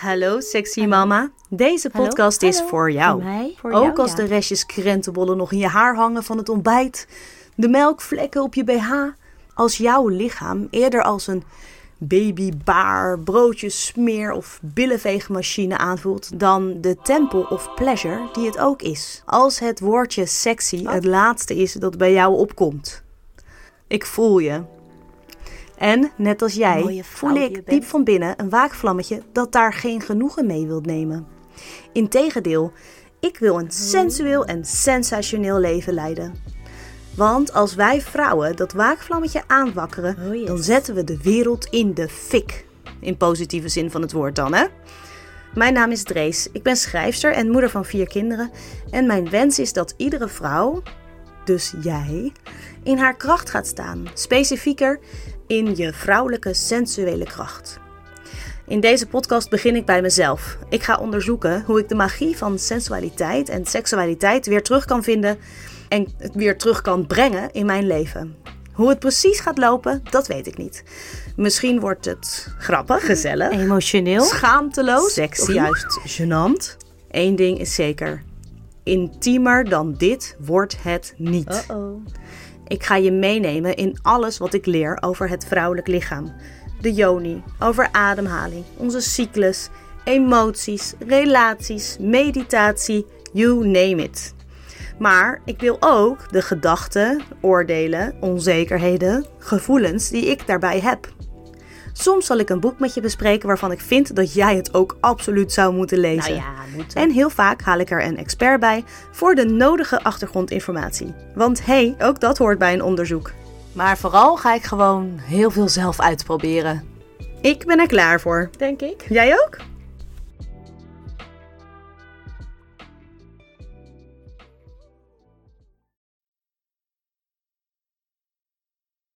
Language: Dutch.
Hallo sexy mama. Deze podcast is hallo. voor jou. Voor Ook jou, als ja. de restjes krentenbollen nog in je haar hangen van het ontbijt, de melkvlekken op je BH, als jouw lichaam eerder als een babybaar, broodjesmeer of billenveegmachine aanvoelt dan de tempel of pleasure die het ook is. Als het woordje sexy het laatste is dat bij jou opkomt. Ik voel je. En net als jij voel ik diep van binnen een waakvlammetje dat daar geen genoegen mee wilt nemen. Integendeel, ik wil een sensueel en sensationeel leven leiden. Want als wij vrouwen dat waakvlammetje aanwakkeren, Oh yes. dan zetten we de wereld in de fik. In positieve zin van het woord dan, hè? Mijn naam is Drees. Ik ben schrijfster en moeder van vier kinderen. En mijn wens is dat iedere vrouw, dus jij, in haar kracht gaat staan. Specifieker in je vrouwelijke sensuele kracht. In deze podcast begin ik bij mezelf. Ik ga onderzoeken hoe ik de magie van sensualiteit en seksualiteit weer terug kan vinden en het weer terug kan brengen in mijn leven. Hoe het precies gaat lopen, dat weet ik niet. Misschien wordt het grappig, gezellig, Emotioneel. schaamteloos, Sexy. of juist gênant. Eén ding is zeker: intiemer dan dit wordt het niet. Uh-oh. Ik ga je meenemen in alles wat ik leer over het vrouwelijk lichaam. De yoni, over ademhaling, onze cyclus, emoties, relaties, meditatie, you name it. Maar ik wil ook de gedachten, oordelen, onzekerheden, gevoelens die ik daarbij heb. Soms zal ik een boek met je bespreken waarvan ik vind dat jij het ook absoluut zou moeten lezen. Nou ja, moet En heel vaak haal ik er een expert bij voor de nodige achtergrondinformatie. Want hé, hey, ook dat hoort bij een onderzoek. Maar vooral ga ik gewoon heel veel zelf uitproberen. Ik ben er klaar voor. Denk ik. Jij ook?